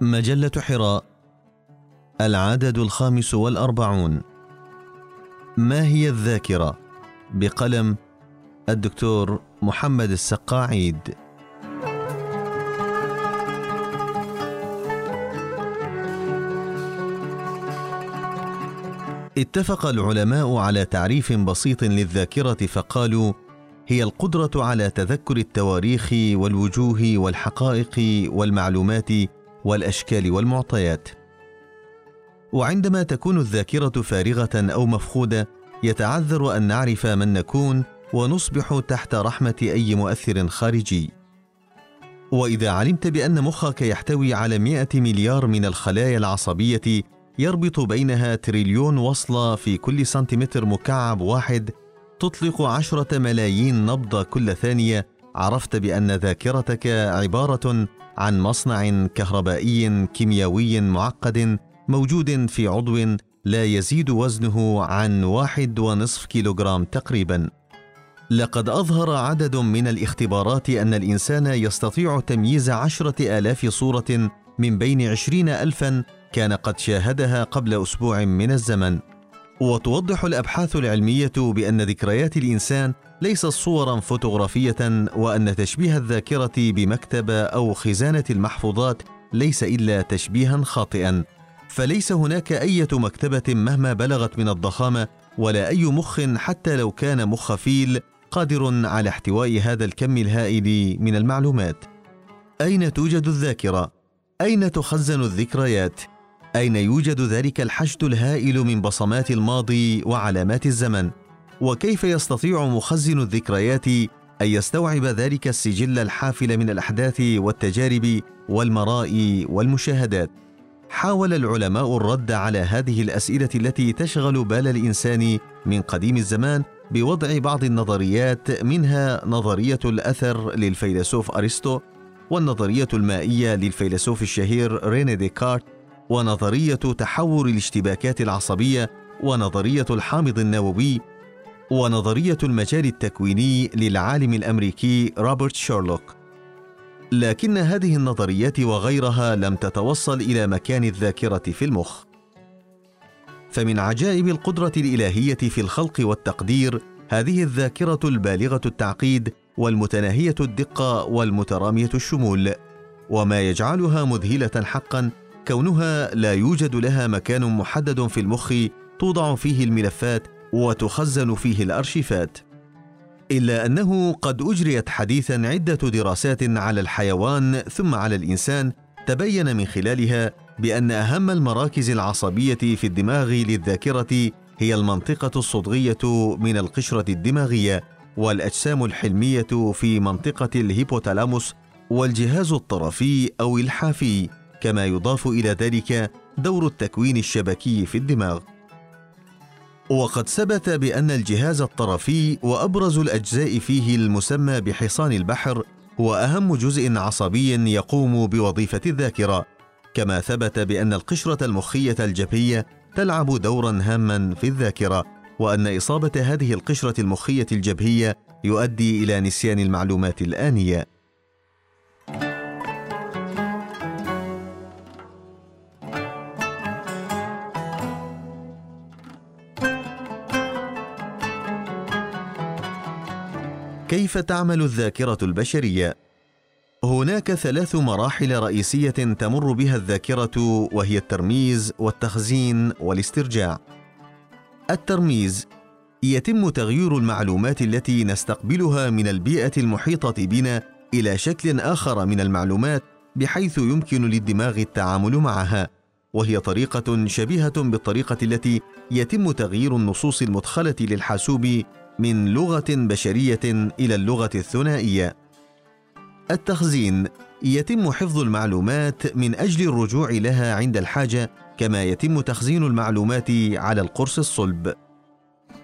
مجلة حراء. العدد الخامس والأربعون. ما هي الذاكرة؟ بقلم الدكتور محمد السقاعيد. اتفق العلماء على تعريف بسيط للذاكرة فقالوا هي القدرة على تذكر التواريخ والوجوه والحقائق والمعلومات والأشكال والمعطيات. وعندما تكون الذاكرة فارغة أو مفقودة يتعذر أن نعرف من نكون ونصبح تحت رحمة أي مؤثر خارجي. وإذا علمت بأن مخك يحتوي على مئة مليار من الخلايا العصبية يربط بينها تريليون وصلة في كل سنتيمتر مكعب واحد تطلق عشرة ملايين نبضة كل ثانية عرفت بأن ذاكرتك عبارة عن مصنع كهربائي كيميائي معقد موجود في عضو لا يزيد وزنه عن واحد ونصف كيلوغرام تقريبا. لقد أظهر عدد من الاختبارات أن الإنسان يستطيع تمييز عشرة آلاف صورة من بين عشرين ألفا كان قد شاهدها قبل أسبوع من الزمن. وتوضح الأبحاث العلمية بأن ذكريات الإنسان ليست صورا فوتوغرافية وأن تشبيه الذاكرة بمكتبه أو خزانة المحفوظات ليس إلا تشبيها خاطئا. فليس هناك إيه مكتبة مهما بلغت من الضخامة ولا أي مخ حتى لو كان مخ فيل قادر على احتواء هذا الكم الهائل من المعلومات. أين توجد الذاكرة؟ أين تخزن الذكريات؟ أين يوجد ذلك الحشد الهائل من بصمات الماضي وعلامات الزمن؟ وكيف يستطيع مخزن الذكريات أن يستوعب ذلك السجل الحافل من الأحداث والتجارب والمراء والمشاهدات؟ حاول العلماء الرد على هذه الأسئلة التي تشغل بال الإنسان من قديم الزمان بوضع بعض النظريات منها نظرية الأثر للفيلسوف أرسطو والنظرية المائية للفيلسوف الشهير ريني ديكارت ونظرية تحور الاشتباكات العصبية ونظرية الحامض النووي ونظرية المجال التكويني للعالم الأمريكي روبرت شيرلوك. لكن هذه النظريات وغيرها لم تتوصل إلى مكان الذاكرة في المخ. فمن عجائب القدرة الإلهية في الخلق والتقدير هذه الذاكرة البالغة التعقيد والمتناهية الدقة والمترامية الشمول وما يجعلها مذهلة حقا كونها لا يوجد لها مكان محدد في المخ توضع فيه الملفات وتخزن فيه الارشيفات إلا أنه قد أجريت حديثا عدة دراسات على الحيوان ثم على الإنسان تبين من خلالها بأن أهم المراكز العصبية في الدماغ للذاكرة هي المنطقة الصدغية من القشرة الدماغية والأجسام الحلمية في منطقة الهيبوتالاموس والجهاز الطرفي أو الحافي. كما يضاف إلى ذلك دور التكوين الشبكي في الدماغ وقد ثبت بأن الجهاز الطرفي وأبرز الأجزاء فيه المسمى بحصان البحر هو أهم جزء عصبي يقوم بوظيفة الذاكرة، كما ثبت بأن القشرة المخية الجبهية تلعب دورا هاما في الذاكرة، وأن إصابة هذه القشرة المخية الجبهية يؤدي إلى نسيان المعلومات الآنية. كيف تعمل الذاكرة البشرية؟ هناك ثلاث مراحل رئيسية تمر بها الذاكرة وهي الترميز والتخزين والاسترجاع. الترميز يتم تغيير المعلومات التي نستقبلها من البيئة المحيطة بنا إلى شكل آخر من المعلومات بحيث يمكن للدماغ التعامل معها. وهي طريقة شبيهة بالطريقة التي يتم تغيير النصوص المدخلة للحاسوب من لغة بشرية إلى اللغة الثنائية. التخزين يتم حفظ المعلومات من أجل الرجوع لها عند الحاجة كما يتم تخزين المعلومات على القرص الصلب.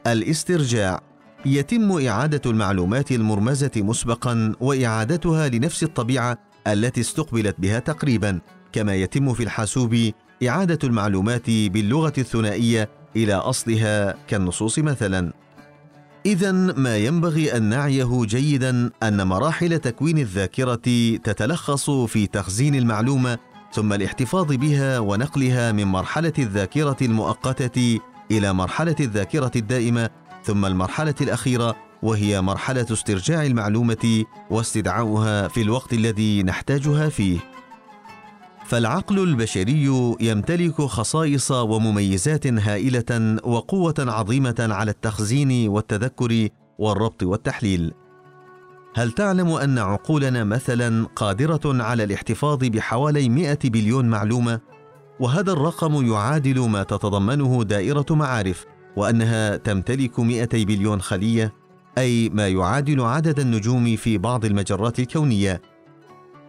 الاسترجاع يتم إعادة المعلومات المرمزة مسبقا وإعادتها لنفس الطبيعة التي استقبلت بها تقريبا كما يتم في الحاسوب إعادة المعلومات باللغة الثنائية إلى أصلها كالنصوص مثلا. اذا ما ينبغي أن نعيه جيدا أن مراحل تكوين الذاكرة تتلخص في تخزين المعلومة ثم الاحتفاظ بها ونقلها من مرحلة الذاكرة المؤقتة إلى مرحلة الذاكرة الدائمة ثم المرحلة الأخيرة وهي مرحلة استرجاع المعلومة واستدعاؤها في الوقت الذي نحتاجها فيه. فالعقل البشري يمتلك خصائص ومميزات هائلة وقوة عظيمة على التخزين والتذكر والربط والتحليل. هل تعلم أن عقولنا مثلا قادرة على الاحتفاظ بحوالي 100 بليون معلومة؟ وهذا الرقم يعادل ما تتضمنه دائرة معارف وأنها تمتلك 200 بليون خلية أي ما يعادل عدد النجوم في بعض المجرات الكونية.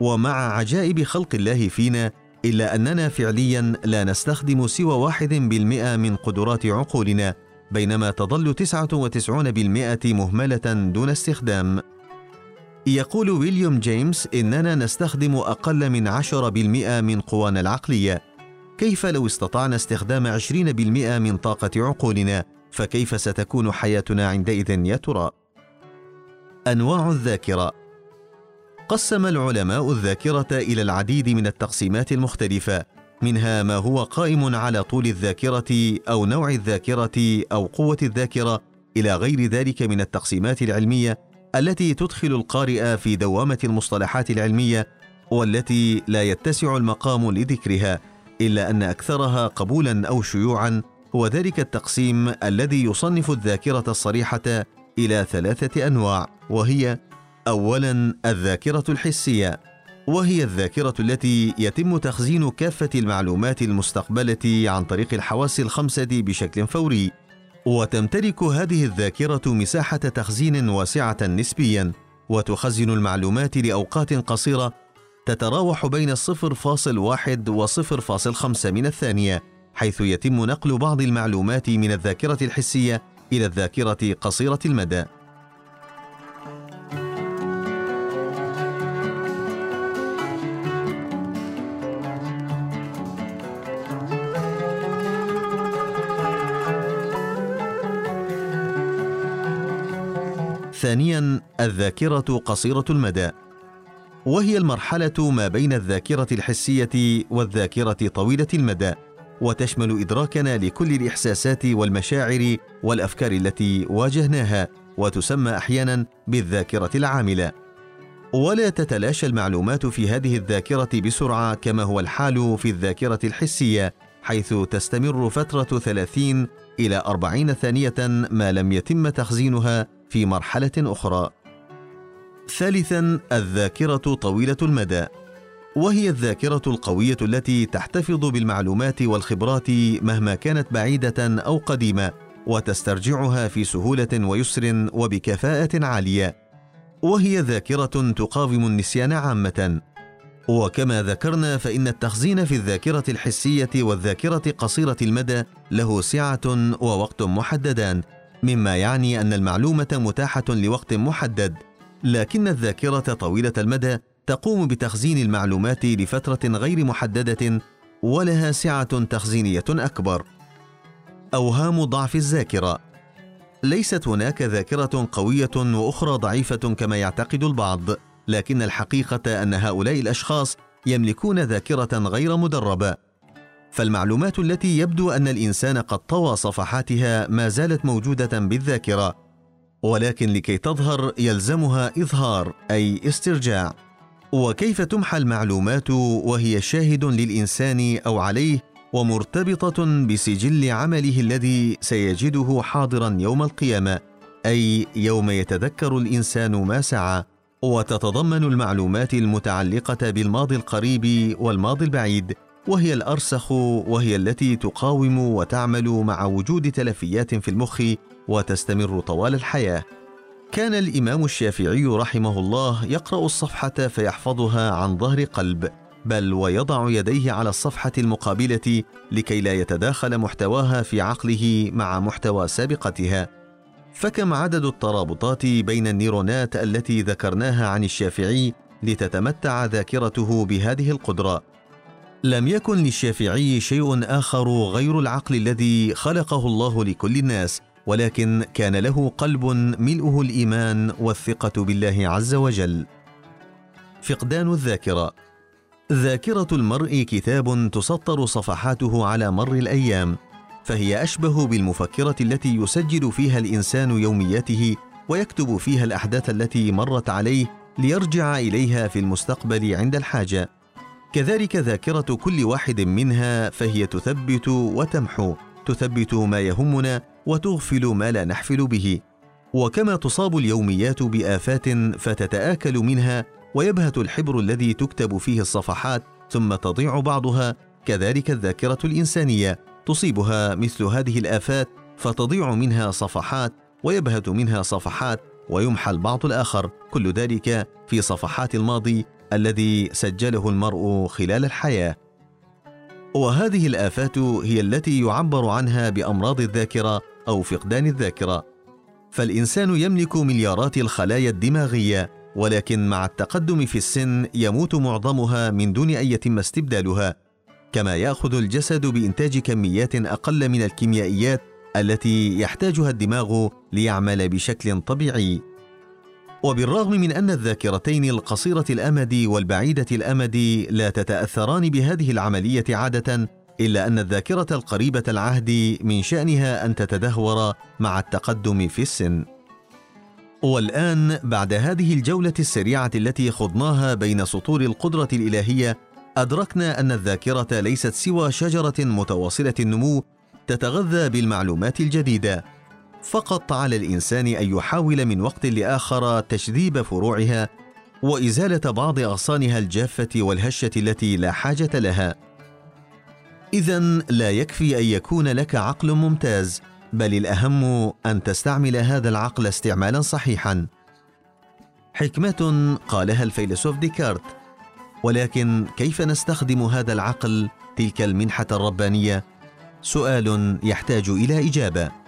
ومع عجائب خلق الله فينا إلا أننا فعليا لا نستخدم سوى واحد بالمئة من قدرات عقولنا بينما تظل تسعة وتسعون بالمئة مهملة دون استخدام يقول ويليام جيمس إننا نستخدم أقل من عشرة بالمئة من قوانا العقلية كيف لو استطعنا استخدام عشرين بالمئة من طاقة عقولنا فكيف ستكون حياتنا عندئذ يا ترى؟ أنواع الذاكرة قسم العلماء الذاكرة إلى العديد من التقسيمات المختلفة، منها ما هو قائم على طول الذاكرة أو نوع الذاكرة أو قوة الذاكرة، إلى غير ذلك من التقسيمات العلمية التي تدخل القارئ في دوامة المصطلحات العلمية والتي لا يتسع المقام لذكرها، إلا أن أكثرها قبولا أو شيوعا هو ذلك التقسيم الذي يصنف الذاكرة الصريحة إلى ثلاثة أنواع، وهي اولا الذاكرة الحسية وهي الذاكرة التي يتم تخزين كافة المعلومات المستقبلة عن طريق الحواس الخمسة بشكل فوري. وتمتلك هذه الذاكرة مساحة تخزين واسعة نسبيا وتخزن المعلومات لأوقات قصيرة تتراوح بين الصفر فاصل واحد وصفر فاصل خمسة من الثانية حيث يتم نقل بعض المعلومات من الذاكرة الحسية إلى الذاكرة قصيرة المدى. ثانيا الذاكرة قصيرة المدى. وهي المرحلة ما بين الذاكرة الحسية والذاكرة طويلة المدى وتشمل إدراكنا لكل الإحساسات والمشاعر والأفكار التي واجهناها وتسمى أحيانا بالذاكرة العاملة. ولا تتلاشى المعلومات في هذه الذاكرة بسرعة كما هو الحال في الذاكرة الحسية حيث تستمر فترة 30 إلى 40 ثانية ما لم يتم تخزينها في مرحلة أخرى. ثالثا الذاكرة طويلة المدى. وهي الذاكرة القوية التي تحتفظ بالمعلومات والخبرات مهما كانت بعيدة أو قديمة وتسترجعها في سهولة ويسر وبكفاءة عالية. وهي ذاكرة تقاوم النسيان عامة. وكما ذكرنا فإن التخزين في الذاكرة الحسية والذاكرة قصيرة المدى له سعة ووقت محددان. مما يعني أن المعلومة متاحة لوقت محدد لكن الذاكرة طويلة المدى تقوم بتخزين المعلومات لفترة غير محددة ولها سعة تخزينية أكبر. أوهام ضعف الذاكرة. ليست هناك ذاكرة قوية وأخرى ضعيفة كما يعتقد البعض لكن الحقيقة أن هؤلاء الأشخاص يملكون ذاكرة غير مدربة. فالمعلومات التي يبدو أن الإنسان قد طوى صفحاتها ما زالت موجودة بالذاكرة ولكن لكي تظهر يلزمها إظهار أي استرجاع. وكيف تمحى المعلومات وهي شاهد للإنسان أو عليه ومرتبطة بسجل عمله الذي سيجده حاضرا يوم القيامة أي يوم يتذكر الإنسان ما سعى وتتضمن المعلومات المتعلقة بالماضي القريب والماضي البعيد. وهي الأرسخ وهي التي تقاوم وتعمل مع وجود تلفيات في المخ وتستمر طوال الحياة. كان الإمام الشافعي رحمه الله يقرأ الصفحة فيحفظها عن ظهر قلب بل ويضع يديه على الصفحة المقابلة لكي لا يتداخل محتواها في عقله مع محتوى سابقتها. فكم عدد الترابطات بين النيرونات التي ذكرناها عن الشافعي لتتمتع ذاكرته بهذه القدرة؟ لم يكن للشافعي شيء آخر غير العقل الذي خلقه الله لكل الناس ولكن كان له قلب ملؤه الإيمان والثقة بالله عز وجل. فقدان الذاكرة. ذاكرة المرء كتاب تسطر صفحاته على مر الأيام فهي أشبه بالمفكرة التي يسجل فيها الإنسان يومياته ويكتب فيها الأحداث التي مرت عليه ليرجع إليها في المستقبل عند الحاجة. كذلك ذاكرة كل واحد منها فهي تثبت وتمحو تثبت ما يهمنا وتغفل ما لا نحفل به. وكما تصاب اليوميات بآفات فتتآكل منها ويبهت الحبر الذي تكتب فيه الصفحات ثم تضيع بعضها كذلك الذاكرة الإنسانية. تصيبها مثل هذه الآفات فتضيع منها صفحات ويبهت منها صفحات ويمحى البعض الآخر. كل ذلك في صفحات الماضي الذي سجله المرء خلال الحياة. وهذه الآفات هي التي يعبر عنها بأمراض الذاكرة أو فقدان الذاكرة. فالإنسان يملك مليارات الخلايا الدماغية ولكن مع التقدم في السن يموت معظمها من دون أن يتم استبدالها. كما يأخذ الجسد بإنتاج كميات أقل من الكيميائيات التي يحتاجها الدماغ ليعمل بشكل طبيعي. وبالرغم من أن الذاكرتين القصيرة الأمد والبعيدة الأمد لا تتأثران بهذه العملية عادة إلا أن الذاكرة القريبة العهد من شأنها أن تتدهور مع التقدم في السن. والآن بعد هذه الجولة السريعة التي خضناها بين سطور القدرة الإلهية أدركنا أن الذاكرة ليست سوى شجرة متواصلة النمو تتغذى بالمعلومات الجديدة. فقط على الإنسان أن يحاول من وقت لآخر تشذيب فروعها وإزالة بعض أغصانها الجافة والهشة التي لا حاجة لها. اذا لا يكفي أن يكون لك عقل ممتاز بل الأهم أن تستعمل هذا العقل استعمالا صحيحا. حكمة قالها الفيلسوف ديكارت ولكن كيف نستخدم هذا العقل تلك المنحة الربانية؟ سؤال يحتاج إلى إجابة.